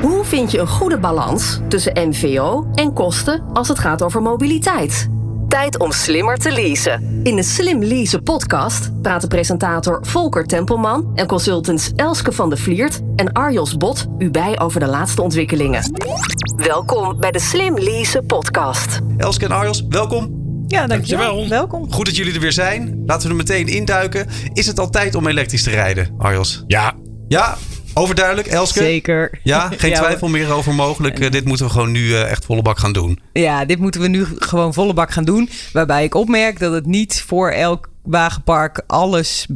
Hoe vind je een goede balans tussen MVO en kosten als het gaat over mobiliteit? Tijd om slimmer te leasen. In de Slim Leasen podcast praten presentator Volker Tempelman en consultants Elske van der Vliert en Arjos Bot u bij over de laatste ontwikkelingen. Welkom bij de Slim Leasen podcast. Elske en Arjos, welkom. Ja, dankjewel. Dankjewel. Welkom. Goed dat jullie er weer zijn. Laten we er meteen induiken. Is het al tijd om elektrisch te rijden, Arjos? Ja, Ja, overduidelijk, Elske? Zeker. Ja, geen Ja, twijfel meer over mogelijk. Eh, dit moeten we gewoon nu eh, echt volle bak gaan doen. Ja, dit moeten we nu gewoon volle bak gaan doen. Waarbij ik opmerk dat het niet voor elk wagenpark alles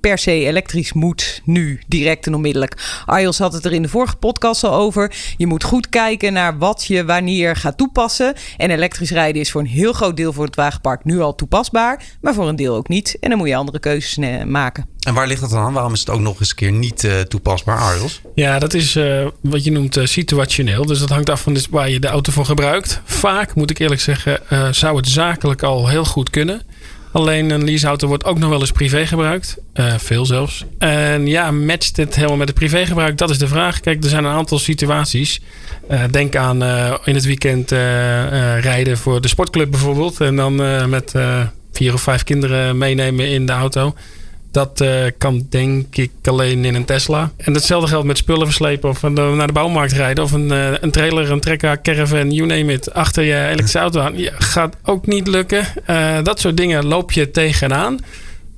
per se elektrisch moet nu, direct en onmiddellijk. Arjos had het er in de vorige podcast al over. Je moet goed kijken naar wat je wanneer gaat toepassen. En elektrisch rijden is voor een heel groot deel voor het wagenpark nu al toepasbaar, maar voor een deel ook niet. En dan moet je andere keuzes eh, maken. En waar ligt dat dan aan? Waarom is het ook nog eens een keer niet eh, toepasbaar, Arjos? ja dat is eh, wat je noemt situationeel. Dus dat hangt af van dus waar je de auto voor gebruikt. Vaak, moet ik eerlijk zeggen, eh, zou het zakelijk al heel goed kunnen. Alleen een leaseauto wordt ook nog wel eens privé gebruikt. Eh, veel zelfs. En ja, matcht het helemaal met het privégebruik? Dat is de vraag. Kijk, er zijn een aantal situaties. Eh, denk aan eh, in het weekend rijden voor de sportclub bijvoorbeeld. En dan met vier of vijf kinderen meenemen in de auto. Dat eh, kan denk ik alleen in een Tesla. En hetzelfde geldt met spullen verslepen of een- naar de bouwmarkt rijden. Of een, eh, een trailer, een trekker, caravan, you name it. Achter je elektrische auto aan. Gaat ook niet lukken. Eh, dat soort dingen loop je tegenaan.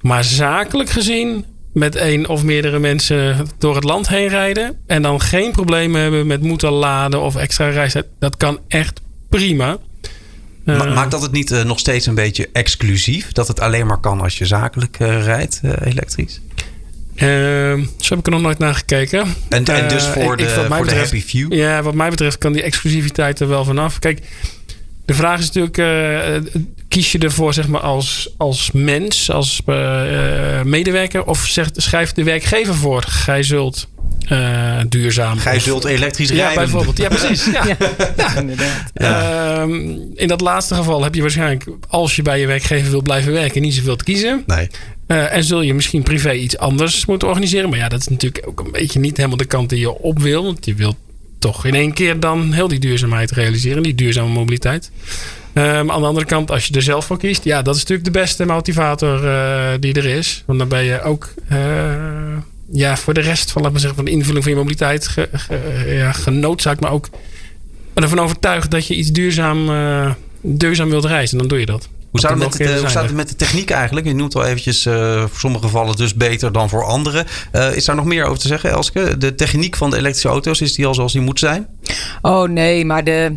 Maar zakelijk gezien met één of meerdere mensen door het land heen rijden. En dan geen problemen hebben met moeten laden of extra reistijd. Dat kan echt prima. Ma- Eh, Maakt dat het niet eh, nog steeds een beetje exclusief? Dat het alleen maar kan als je zakelijk eh, rijdt, elektrisch? Ehm, zo heb ik er nog nooit naar gekeken. En, en dus voor, de, ik- voor de happy few? Ja, wat mij betreft kan die exclusiviteit er wel vanaf. Kijk, de vraag is natuurlijk: kies je ervoor zeg maar, als, als mens, als medewerker, of zegt, schrijft de werkgever voor: gij zult eh, duurzaam. Gij zult elektrisch Ja, rijden. bijvoorbeeld. Ja, precies. Ja. Ja, inderdaad. Ehm, in dat laatste geval heb je waarschijnlijk, als je bij je werkgever wilt blijven werken, niet zoveel te kiezen. Nee. Eh, en zul je misschien privé iets anders moeten organiseren. Maar ja, dat is natuurlijk ook een beetje niet helemaal de kant die je op wil. Want je wilt toch in één keer dan heel die duurzaamheid realiseren. Die duurzame mobiliteit. Maar aan de andere kant, als je er zelf voor kiest. Ja, dat is natuurlijk de beste motivator eh, die er is. Want dan ben je ook eh, ja, voor de rest van, laat maar zeggen, van de invulling van je mobiliteit ge, ge- ja, genoodzaakt. Maar ook ervan overtuigd dat je iets duurzaam, eh, duurzaam wilt reizen. Dan doe je dat. Hoe, staat het met, de, mogelijkheden hoe zijn staat het met de techniek eigenlijk? Je noemt al eventjes eh, voor sommige gevallen dus beter dan voor anderen. Eh, is daar nog meer over te zeggen, Elske? De techniek van de elektrische auto's, is die al zoals die moet zijn? Oh nee, maar de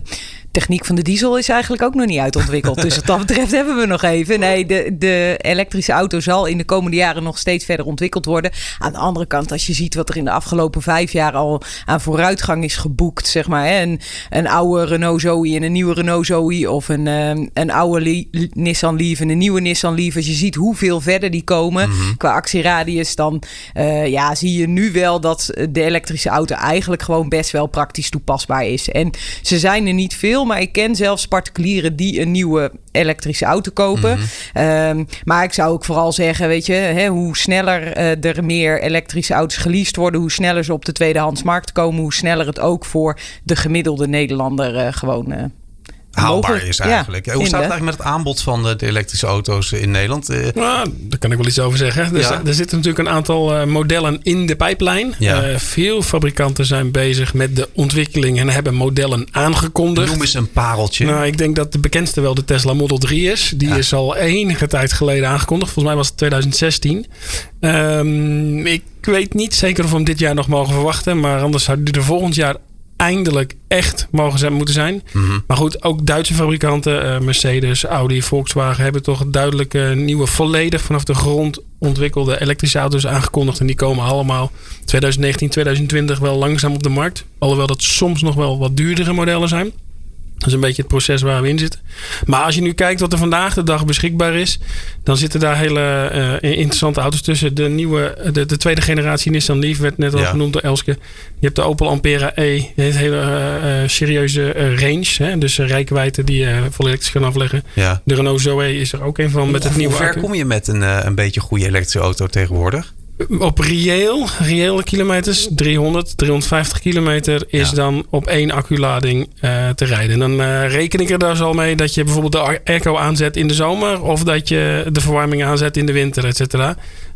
techniek van de diesel is eigenlijk ook nog niet uitontwikkeld. Dus wat dat betreft hebben we nog even. Nee, de, de elektrische auto zal in de komende jaren nog steeds verder ontwikkeld worden. Aan de andere kant, als je ziet wat er in de afgelopen vijf jaar al aan vooruitgang is geboekt, zeg maar. Hè, een, een oude Renault Zoe en een nieuwe Renault Zoe. Of een, ehm, een oude Nissan Leaf en een nieuwe Nissan Leaf. Als je ziet hoeveel verder die komen qua actieradius, dan eh, ja, zie je nu wel dat de elektrische auto eigenlijk gewoon best wel praktisch toepasbaar is. En ze zijn er niet veel, maar ik ken zelfs particulieren die een nieuwe elektrische auto kopen. Ehm, maar ik zou ook vooral zeggen, weet je, hè, hoe sneller eh, er meer elektrische auto's geleased worden, hoe sneller ze op de tweedehandsmarkt komen, hoe sneller het ook voor de gemiddelde Nederlander eh, gewoon eh, Haalbaar mogelijk- is ja, eigenlijk. Hoe staat het eigenlijk met het aanbod van de, de elektrische auto's in Nederland? Eh, Nou, daar kan ik wel iets over zeggen. Er, Ja. er zitten natuurlijk een aantal eh, modellen in de pijplijn. Ja. Eh, veel fabrikanten zijn bezig met de ontwikkeling en hebben modellen aangekondigd. noem eens een pareltje. Nou, ik denk dat de bekendste wel de Tesla Model 3 is. Die Ja. is al enige tijd geleden aangekondigd. Volgens mij was het 2016. Ehm, ik weet niet zeker of we hem dit jaar nog mogen verwachten. Maar anders zou die er volgend jaar eindelijk echt mogen zijn, moeten zijn. Mhm. Maar goed, ook Duitse fabrikanten, eh, Mercedes, Audi, Volkswagen... hebben toch duidelijk eh, nieuwe, volledig vanaf de grond ontwikkelde elektrische auto's aangekondigd. En die komen allemaal 2019, 2020 wel langzaam op de markt. Alhoewel dat soms nog wel wat duurdere modellen zijn. Dat is een beetje het proces waar we in zitten. Maar als je nu kijkt wat er vandaag de dag beschikbaar is, dan zitten daar hele eh, interessante auto's tussen. De nieuwe, de, de tweede generatie Nissan Leaf werd net al Ja. genoemd door Elske. Je hebt de Opel Ampera E. Die heeft een hele eh, eh, serieuze range. Hè? Dus rijkwijde die je vol elektrisch kan afleggen. Ja. De Renault Zoe is er ook een van met het Hoe nieuwe ver accu. kom je met een, een beetje goede elektrische auto tegenwoordig? Op reëel, reële kilometers, 300, 350 kilometer, is Ja. dan op één acculading eh te rijden. En dan eh, reken ik er dus al mee dat je bijvoorbeeld de airco aanzet in de zomer. Of dat je de verwarming aanzet in de winter, et cetera.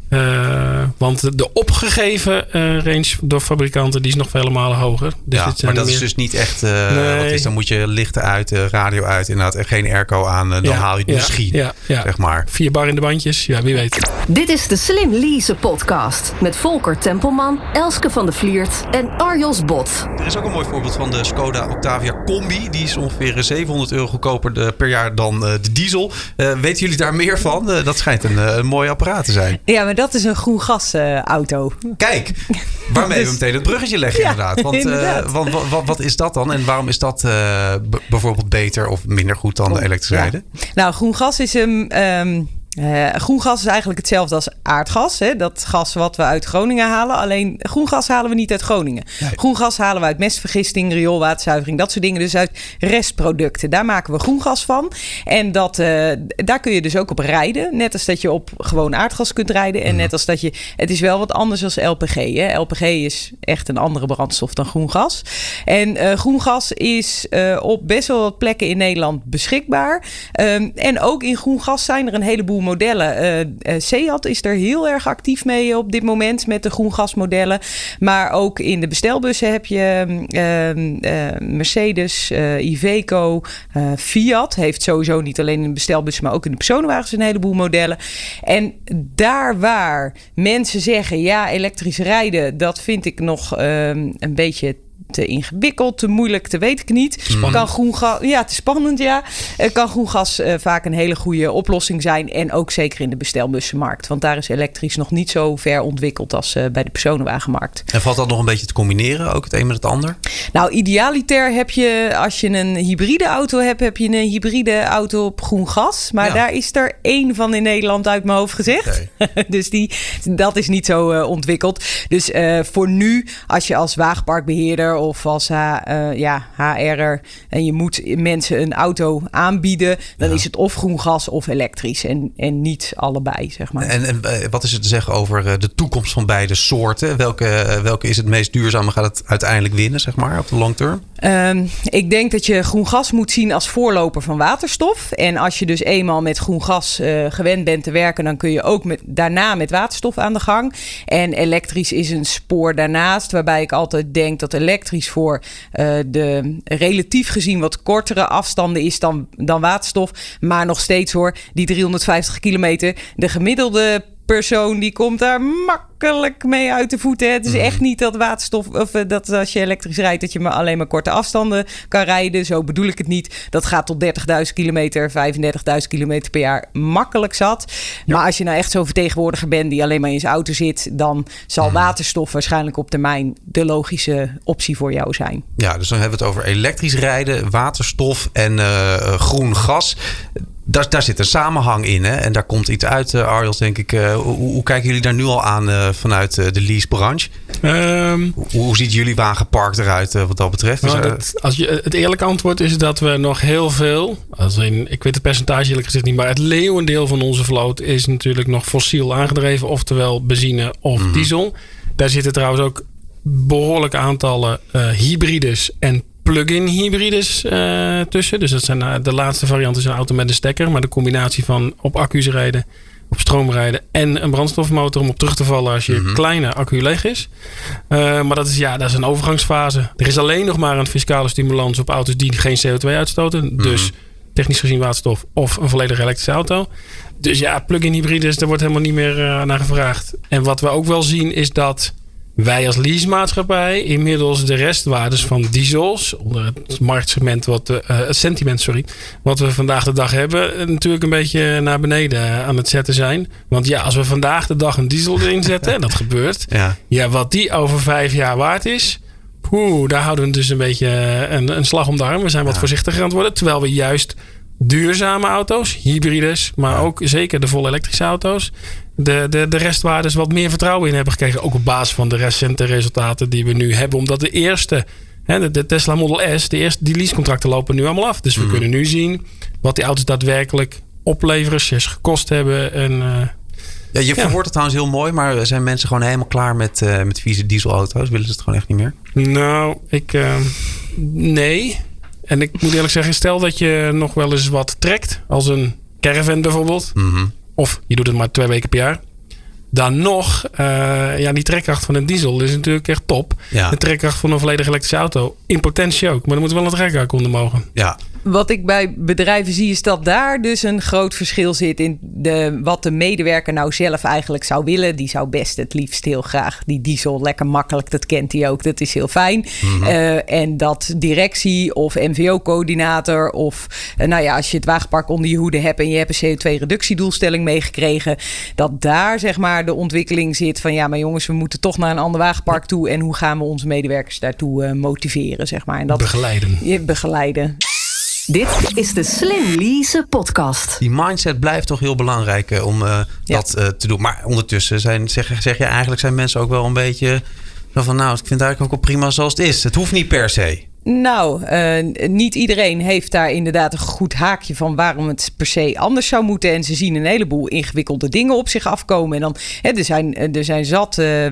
Eh, want de opgegeven eh, range door fabrikanten die is nog vele malen hoger. Dus ja, dit zijn maar dat meer- is dus niet echt. eh, Nee. Wat is, dan moet je lichten uit, radio uit, inderdaad. En geen airco aan. dan Ja, haal je het ja, misschien. Ja, ja. Zeg maar. Vier bar in de bandjes, ja, wie weet. Dit is de Slim Lease podcast met Volker Tempelman, Elske van de Vliert en Arjos Bot. Er is ook een mooi voorbeeld van de Skoda Octavia Combi. Die is ongeveer 700 euro goedkoper per jaar dan eh, de diesel. Eh, weten jullie daar meer van? Dat schijnt een, een mooi apparaat te zijn. Ja, maar dat is een groen gas eh, auto. Kijk, waarmee we Dus- meteen het bruggetje leggen Ja, inderdaad. Want, eh, inderdaad. want wa- wa- wat is dat dan? En waarom is dat eh, bijvoorbeeld beter of minder goed dan elektrisch Ja. rijden? Nou, groen gas is een. ehm, eh, groen gas is eigenlijk hetzelfde als aardgas. Hè? Dat gas wat we uit Groningen halen. Alleen groen gas halen we niet uit Groningen. Nee. Groen gas halen we uit mestvergisting, rioolwaterzuivering, dat soort dingen. Dus uit restproducten. Daar maken we groen gas van. En dat, eh, daar kun je dus ook op rijden. Net als dat je op gewoon aardgas kunt rijden. En net als dat je. Het is wel wat anders als LPG. Hè? LPG is echt een andere brandstof dan groen gas. En eh, groen gas is eh, op best wel wat plekken in Nederland beschikbaar. Ehm, en ook in groen gas zijn er een heleboel modellen. Eh eh, Seat is er heel erg actief mee op dit moment met de groen gasmodellen. Maar ook in de bestelbussen heb je ehm, eh, Mercedes, Iveco, Fiat. Heeft sowieso niet alleen in de bestelbussen, maar ook in de personenwagens een heleboel modellen. En daar waar mensen zeggen, ja, elektrisch rijden, dat vind ik nog ehm, een beetje te ingewikkeld, te moeilijk, te weet ik niet. Kan groen gas, ja, te spannend, ja. Eh, kan groen gas eh, vaak een hele goede oplossing zijn. En ook zeker in de bestelbussenmarkt. Want daar is elektrisch nog niet zo ver ontwikkeld als eh, bij de personenwagenmarkt. En valt dat nog een beetje te combineren, ook het een met het ander? Nou, idealiter heb je, als je een hybride auto hebt, heb je een hybride auto op groen gas. Maar Ja. daar is er één van in Nederland uit mijn hoofd gezegd. dus die, dat is niet zo eh, ontwikkeld. Dus eh, voor nu, als je als of als H, eh, ja, HR'er en je moet mensen een auto aanbieden, dan Ja. is het of groen gas of elektrisch. En, en niet allebei, zeg maar. En, en eh, wat is er te zeggen over eh, de toekomst van beide soorten? Welke, welke is het meest duurzame? Gaat het uiteindelijk winnen, zeg maar, op de long term? Ehm, ik denk dat je groen gas moet zien als voorloper van waterstof. En als je dus eenmaal met groen gas eh, gewend bent te werken, dan kun je ook met, daarna met waterstof aan de gang. En elektrisch is een spoor daarnaast, waarbij ik altijd denk dat elektrisch voor eh, de relatief gezien wat kortere afstanden is dan, dan waterstof. Maar nog steeds hoor, die 350 kilometer, de gemiddelde persoon die komt daar makkelijk mee uit de voeten. Het is echt niet dat waterstof of eh, dat als je elektrisch rijdt dat je maar alleen maar korte afstanden kan rijden. Zo bedoel ik het niet. Dat gaat tot 30.000 kilometer, 35.000 kilometer per jaar makkelijk zat. Maar als je nou echt zo'n vertegenwoordiger bent die alleen maar in zijn auto zit, dan zal waterstof waarschijnlijk op termijn de logische optie voor jou zijn. Ja, dus dan hebben we het over elektrisch rijden, waterstof en eh, eh, groen gas. Daar, daar zit een samenhang in. Hè? En daar komt iets uit, uh, Arjels, denk ik. Uh, hoe, hoe, kijken jullie daar nu al aan uh, vanuit de leasebranche? Um, hoe, hoe, ziet jullie wagenpark eruit wat dat betreft? Nou, dat, als je, het eerlijke antwoord is dat we nog heel veel... Als in, ik weet het percentage eerlijk gezegd niet... maar het leeuwendeel van onze vloot is natuurlijk nog fossiel aangedreven. Oftewel benzine of mm -hmm. diesel. Daar zitten trouwens ook behoorlijke aantallen hybrides en plug-in hybrides uh, tussen. Dus dat zijn uh, de laatste variant is een auto met een stekker. Maar de combinatie van op accu's rijden, op stroom rijden en een brandstofmotor om op terug te vallen als je mm -hmm. kleine accu leeg is. Uh, maar dat is, ja, dat is een overgangsfase. Er is alleen nog maar een fiscale stimulans op auto's die geen CO2 uitstoten. Mm -hmm. Dus technisch gezien waterstof of een volledig elektrische auto. Dus ja, plug-in hybrides, daar wordt helemaal niet meer naar gevraagd. En wat we ook wel zien is dat wij als leasemaatschappij inmiddels de restwaardes van diesels onder het marktsegment wat uh, het sentiment sorry wat we vandaag de dag hebben natuurlijk een beetje naar beneden aan het zetten zijn want ja als we vandaag de dag een diesel erin zetten en dat gebeurt ja. ja wat die over vijf jaar waard is daar houden we dus een beetje een, een slag om de arm. We zijn wat ja. voorzichtiger aan het worden. Terwijl we juist duurzame auto's, hybrides, maar ook zeker de volle elektrische auto's, de, de, de restwaardes wat meer vertrouwen in hebben gekregen. Ook op basis van de recente resultaten die we nu hebben. Omdat de eerste, hè, de, de Tesla Model S, de eerste, die leasecontracten lopen nu allemaal af. Dus we mm. kunnen nu zien wat die auto's daadwerkelijk opleveren, gekost hebben. En uh, Ja, je verwoordt het trouwens heel mooi, maar zijn mensen gewoon helemaal klaar met, uh, met vieze dieselauto's? Willen ze het gewoon echt niet meer? Nou, ik. Uh, nee. En ik moet eerlijk zeggen, stel dat je nog wel eens wat trekt, als een caravan bijvoorbeeld. Mm -hmm. Of je doet het maar twee weken per jaar. Dan nog, uh, ja, die trekkracht van een diesel is natuurlijk echt top. Ja. De trekkracht van een volledig elektrische auto, in potentie ook. Maar er moet wel een trekkracht onder mogen. Ja, wat ik bij bedrijven zie is dat daar dus een groot verschil zit in de, wat de medewerker nou zelf eigenlijk zou willen. Die zou best het liefst heel graag die diesel lekker makkelijk, dat kent hij ook, dat is heel fijn. Mm -hmm. uh, en dat directie of MVO-coördinator of uh, nou ja, als je het wagenpark onder je hoede hebt en je hebt een CO2-reductiedoelstelling meegekregen, dat daar zeg maar de ontwikkeling zit van ja, maar jongens, we moeten toch naar een ander wagenpark toe en hoe gaan we onze medewerkers daartoe uh, motiveren, zeg maar. En dat, begeleiden. Je, begeleiden. Dit is de Slim Lease podcast. Die mindset blijft toch heel belangrijk uh, om uh, ja. dat uh, te doen. Maar ondertussen zijn, zeg, zeg je eigenlijk zijn mensen ook wel een beetje van nou, ik vind het eigenlijk ook wel prima zoals het is. Het hoeft niet per se. Nou, uh, niet iedereen heeft daar inderdaad een goed haakje van waarom het per se anders zou moeten. En ze zien een heleboel ingewikkelde dingen op zich afkomen. En dan, hè, er, zijn, er zijn zat uh, uh,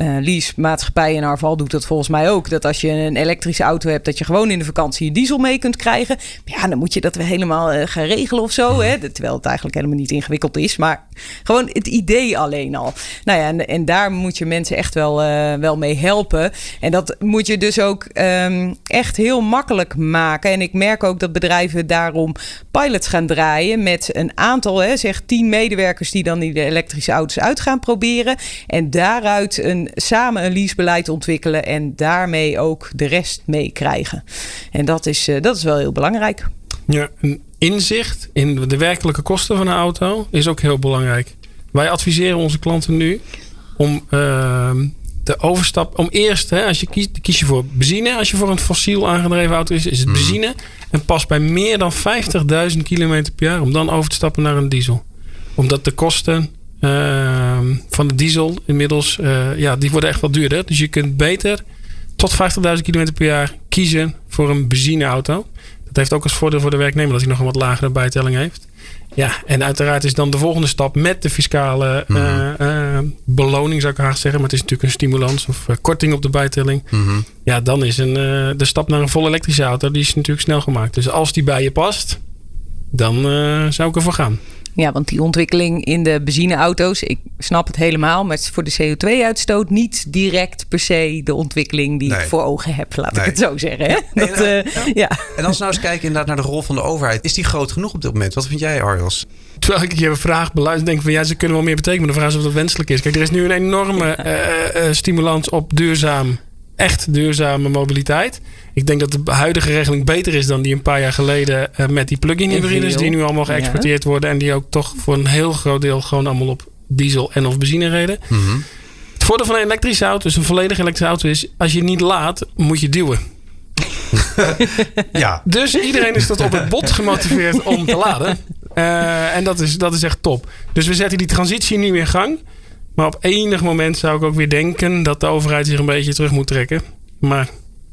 uh, leasemaatschappij in Arval doet dat volgens mij ook. Dat als je een elektrische auto hebt, dat je gewoon in de vakantie je diesel mee kunt krijgen. Maar ja, dan moet je dat weer helemaal uh, gaan regelen of zo. Hè? Terwijl het eigenlijk helemaal niet ingewikkeld is. Maar gewoon het idee alleen al. Nou ja, en, en daar moet je mensen echt wel, uh, wel mee helpen. En dat moet je dus ook um, echt heel makkelijk maken. En ik merk ook dat bedrijven daarom pilots gaan draaien met een aantal, hè, zeg tien medewerkers die dan die de elektrische auto's uit gaan proberen. En daaruit een samen een leasebeleid ontwikkelen en daarmee ook de rest meekrijgen. En dat is, uh, dat is wel heel belangrijk. Ja, een inzicht in de werkelijke kosten van een auto is ook heel belangrijk. Wij adviseren onze klanten nu om uh, de overstap, om eerst, hè, als je kiest, kies je voor benzine. Als je voor een fossiel aangedreven auto is, is het benzine. En pas bij meer dan 50.000 kilometer per jaar om dan over te stappen naar een diesel. Omdat de kosten van de diesel inmiddels, uh, ja, die worden echt wat duurder. Dus je kunt beter tot 50.000 km per jaar kiezen voor een benzineauto. Dat heeft ook als voordeel voor de werknemer dat hij nog een wat lagere bijtelling heeft. Ja, en uiteraard is dan de volgende stap met de fiscale mm -hmm. uh, beloning, zou ik haast zeggen. Maar het is natuurlijk een stimulans of korting op de bijtelling. -hmm. Ja, dan is een, de stap naar een vol elektrische auto, die is natuurlijk snel gemaakt. Dus als die bij je past, dan zou ik ervoor gaan. Ja, want die ontwikkeling in de benzineauto's, ik snap het helemaal, maar het is voor de CO2-uitstoot niet direct per se de ontwikkeling die nee. ik voor ogen heb, laat nee. ik het zo zeggen. Hè? Nee, dat, nou, uh, ja. En als we nou eens kijken inderdaad naar de rol van de overheid, is die groot genoeg op dit moment? Wat vind jij, Arjos? Terwijl ik je vraag beluister, denk ik van ja, ze kunnen wel meer betekenen, maar de vraag is of dat wenselijk is. Kijk, er is nu een enorme ja. uh, uh, stimulans op duurzaam echt duurzame mobiliteit. Ik denk dat de huidige regeling beter is dan die een paar jaar geleden uh, met die plug-in hybrides die nu allemaal geëxporteerd ja. worden en die ook toch voor een heel groot deel gewoon allemaal op diesel en of benzine reden. Mm -hmm. Het voordeel van een elektrische auto, dus een volledig elektrische auto, is als je niet laat, moet je duwen. ja. Dus iedereen is tot op het bot gemotiveerd om te laden. Uh, en dat is, dat is echt top. Dus we zetten die transitie nu in gang. Maar op enig moment zou ik ook weer denken dat de overheid zich een beetje terug moet trekken. Maar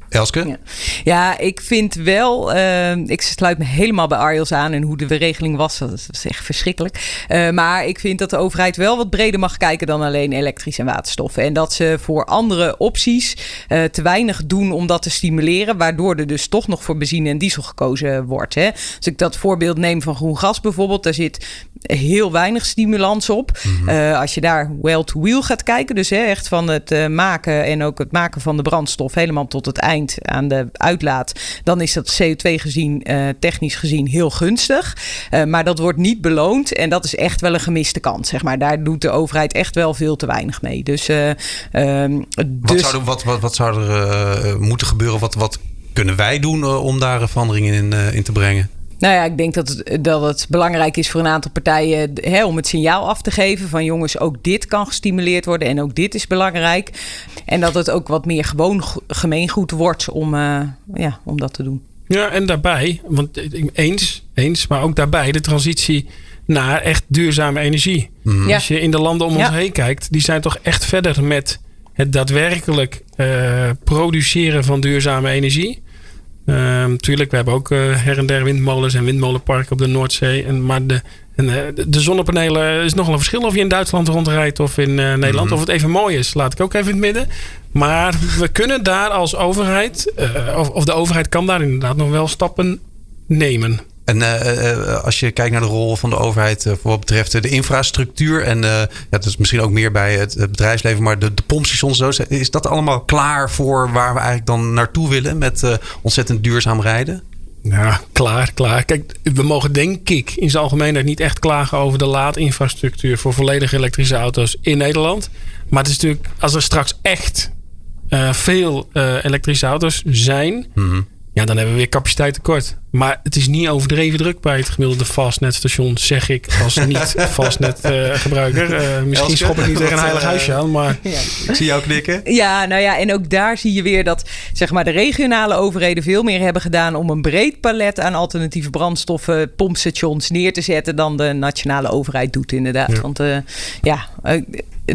Elske? Ja. ja, ik vind wel, uh, ik sluit me helemaal bij Arjels aan en hoe de regeling was, dat is echt verschrikkelijk. Uh, maar ik vind dat de overheid wel wat breder mag kijken dan alleen elektrisch en waterstof. En dat ze voor andere opties uh, te weinig doen om dat te stimuleren, waardoor er dus toch nog voor benzine en diesel gekozen wordt. Hè. Als ik dat voorbeeld neem van groen gas bijvoorbeeld, daar zit heel weinig stimulans op. Mm-hmm. Uh, als je daar well to wheel gaat kijken, dus hè, echt van het maken en ook het maken van de brandstof helemaal tot het eind aan de uitlaat, dan is dat CO2 gezien, uh, technisch gezien, heel gunstig. Uh, maar dat wordt niet beloond en dat is echt wel een gemiste kans. Zeg maar. Daar doet de overheid echt wel veel te weinig mee. Dus, uh, um, wat, dus... Zou er, wat, wat, wat zou er moeten gebeuren? Wat, wat kunnen wij doen om daar veranderingen in, in te brengen? Nou ja, ik denk dat het, dat het belangrijk is voor een aantal partijen hè, om het signaal af te geven van jongens, ook dit kan gestimuleerd worden en ook dit is belangrijk. En dat het ook wat meer gewoon gemeengoed wordt om, uh, ja, om dat te doen. Ja, en daarbij, want eens, eens, maar ook daarbij de transitie naar echt duurzame energie. Mm. Ja. Als je in de landen om ons ja. heen kijkt, die zijn toch echt verder met het daadwerkelijk uh, produceren van duurzame energie. Uh, tuurlijk, we hebben ook uh, her en der windmolens en windmolenparken op de Noordzee. En, maar de En, eh, de- zonnepanelen is nogal een verschil of je in Duitsland rondrijdt of in eh, Nederland. Mhm. Of het even mooi is, laat ik ook even in het midden. Maar we kunnen daar als overheid, eh, of, of de overheid kan daar inderdaad nog wel stappen nemen. En eh, eh, als je kijkt naar de rol van de overheid eh, voor wat betreft de infrastructuur. En ja, dat is misschien ook meer bij het, bedrijfsleven, maar de, de pompstations, zo, is dat allemaal klaar voor waar we eigenlijk dan naartoe willen met ontzettend duurzaam rijden? Ja, klaar, klaar. Kijk, we mogen denk ik in zijn algemeenheid niet echt klagen over de laadinfrastructuur voor volledig elektrische auto's in Nederland. Maar het is natuurlijk, als er straks echt veel elektrische auto's zijn, ja, dan hebben we weer capaciteit tekort. Maar het is niet overdreven druk bij het gemiddelde fastnetstation, zeg ik als niet fastnet eh, gebruiker. Eh, misschien Elske, schop ik niet tegen een heilig huisje aan, maar Ik zie jou knikken. Ja, nou ja, en ook daar zie je weer dat zeg maar, de regionale overheden veel meer hebben gedaan om een breed palet aan alternatieve brandstoffen, pompstations neer te zetten dan de nationale overheid doet, inderdaad. Ja. Want eh, ja, eh,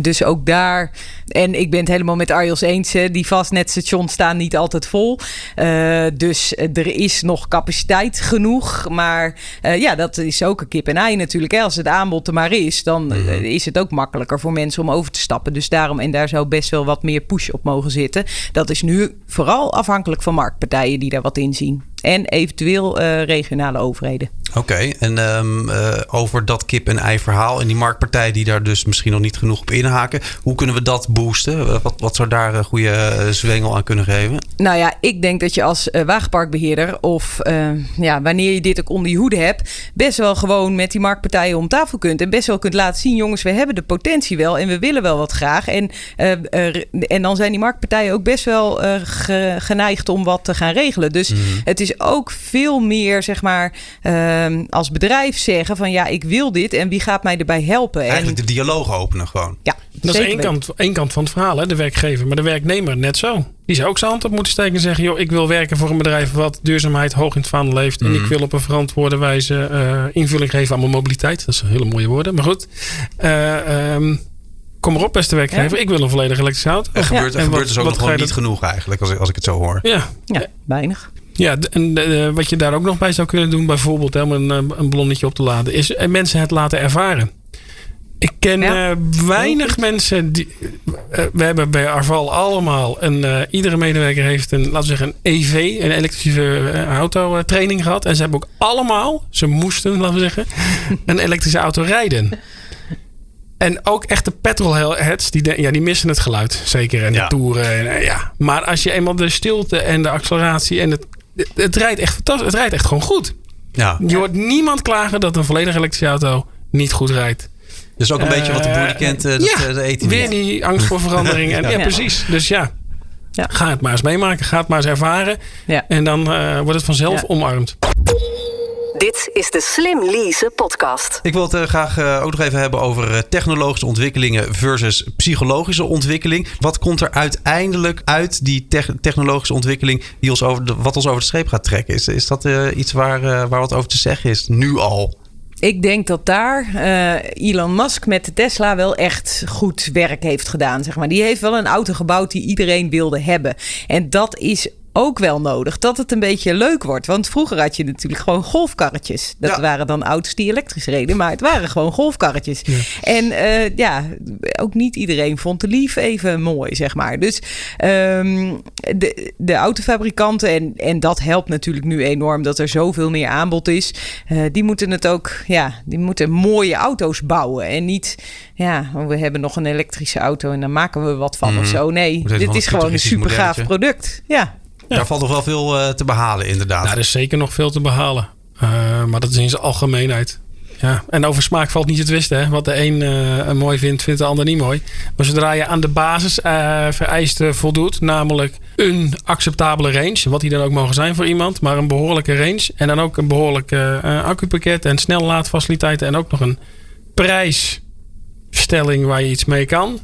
dus ook daar. En ik ben het helemaal met Arjos eens. hè, Die vastnetstations staan niet altijd vol. Eh, dus er is nog capaciteit genoeg. Maar eh, ja, dat is ook een kip en ei natuurlijk. Hè. Als het aanbod er maar is, dan eh, is het ook makkelijker voor mensen om over te stappen. Dus daarom, en daar zou best wel wat meer push op mogen zitten. Dat is nu vooral afhankelijk van marktpartijen die daar wat in zien. En eventueel regionale overheden. Oké, en ehm, eh, over dat kip-en-ei verhaal en die marktpartijen die daar dus misschien nog niet genoeg op inhaken. Hoe kunnen we dat boosten? Eh, Wat, wat zou daar een goede eh, zwengel aan kunnen geven? Nou ja, ik denk dat je als wagenparkbeheerder of eh, ja, wanneer je dit ook onder je hoede hebt, best wel gewoon met die marktpartijen om tafel kunt. En best wel kunt laten zien, jongens, we hebben de potentie wel en we willen wel wat graag. En, en dan zijn die marktpartijen ook best wel ge- geneigd om wat te gaan regelen. Dus het is ook veel meer, zeg maar, ehm, als bedrijf zeggen van ja, ik wil dit en wie gaat mij erbij helpen? Eigenlijk en, de dialoog openen gewoon. ja, Dat is één kant, één kant van het verhaal, hè, de werkgever. Maar de werknemer net zo. Die zou ook zijn hand op moeten steken en zeggen... joh, ik wil werken voor een bedrijf wat duurzaamheid hoog in het vaandel heeft... en ik wil op een verantwoorde wijze eh, invulling geven aan mijn mobiliteit. Dat zijn hele mooie woorden, maar goed. Eh, ehm, kom erop, beste werkgever. Ik wil een volledig elektrische auto. Er gebeurt, er En gebeurt wat- dus ook nog gewoon niet dat- genoeg eigenlijk, als, ik- als ik het zo hoor. Ja, Ja, weinig. Ja, en eh, wat je daar ook nog bij zou kunnen doen, bijvoorbeeld hè, om een, eh, een ballonnetje op te laden, is eh, mensen het laten ervaren. Ik ken Ja. eh, weinig mensen die. we hebben bij Arval allemaal een. eh, iedere medewerker heeft een, laten we zeggen, een EV, een elektrische auto training gehad. En ze hebben ook allemaal, ze moesten, laten we zeggen, een elektrische auto rijden. En ook echte petrolheads, die, de- ja, die missen het geluid. Zeker. En Ja. de toeren. En, ja. Maar als je eenmaal de stilte en de acceleratie en het, het, rijdt echt fantastisch. Het rijdt echt gewoon goed. Ja, Je hoort niemand klagen dat een volledig elektrische auto niet goed rijdt. dus ook een beetje wat de boer die kent, eh, dat, ja, eh, weer niet. die angst voor verandering. En, ja. Ja. precies. Dus ja, Ja. ga het maar eens meemaken. Ga het maar eens ervaren. Ja. En dan eh, wordt het vanzelf Ja. omarmd. Dit is de Slim Lease podcast. Ik wil het eh, graag eh, ook nog even hebben over eh, technologische ontwikkelingen versus psychologische ontwikkeling. Wat komt er uiteindelijk uit die tech- technologische ontwikkeling die ons over de, wat ons over de streep gaat trekken? Is, is dat iets waar, waar wat over te zeggen is? Nu al. Ik denk dat daar eh, Elon Musk met de Tesla wel echt goed werk heeft gedaan. Zeg maar. Die heeft wel een auto gebouwd die iedereen wilde hebben. En dat is ook wel nodig. Dat het een beetje leuk wordt. Want vroeger had je natuurlijk gewoon golfkarretjes. Dat Ja. waren dan auto's die elektrisch reden. Maar het waren gewoon golfkarretjes. En eh, ja, ook niet iedereen vond de Leaf even mooi, zeg maar. Dus ehm, de, de autofabrikanten, en, en dat helpt natuurlijk nu enorm dat er zoveel meer aanbod is. eh, die moeten het ook, ja, die moeten mooie auto's bouwen. En niet, ja, oh, we hebben nog een elektrische auto en daar maken we wat van of zo. Nee, dit is gewoon een super gaaf product. Ja. Daar valt nog wel veel eh, te behalen, inderdaad. Er is zeker nog veel te behalen. Uh, maar dat is in zijn algemeenheid. Ja. En over smaak valt niet te twisten. Hè? Wat de een uh, mooi vindt, vindt de ander niet mooi. Maar zodra je aan de basis vereisten voldoet, namelijk een acceptabele range, wat die dan ook mogen zijn voor iemand, maar een behoorlijke range en dan ook een behoorlijk accupakket en snel laadfaciliteiten en ook nog een prijsstelling waar je iets mee kan.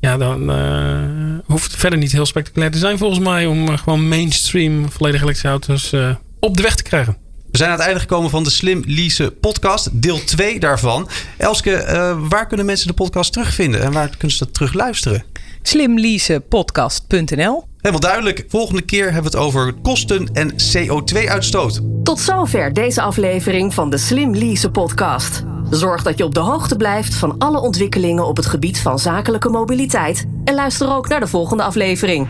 Ja, dan uh, hoeft verder niet heel spectaculair te zijn volgens mij om uh, gewoon mainstream volledig elektrische auto's uh, op de weg te krijgen. We zijn aan het einde gekomen van de Slim Lease podcast, deel 2 daarvan. Elske, uh, waar kunnen mensen de podcast terugvinden en waar kunnen ze dat terug luisteren? Slimleasepodcast.nl Helemaal duidelijk. Volgende keer hebben we het over kosten en CO2-uitstoot. Tot zover deze aflevering van de Slim Lease podcast. Zorg dat je op de hoogte blijft van alle ontwikkelingen op het gebied van zakelijke mobiliteit. En luister ook naar de volgende aflevering.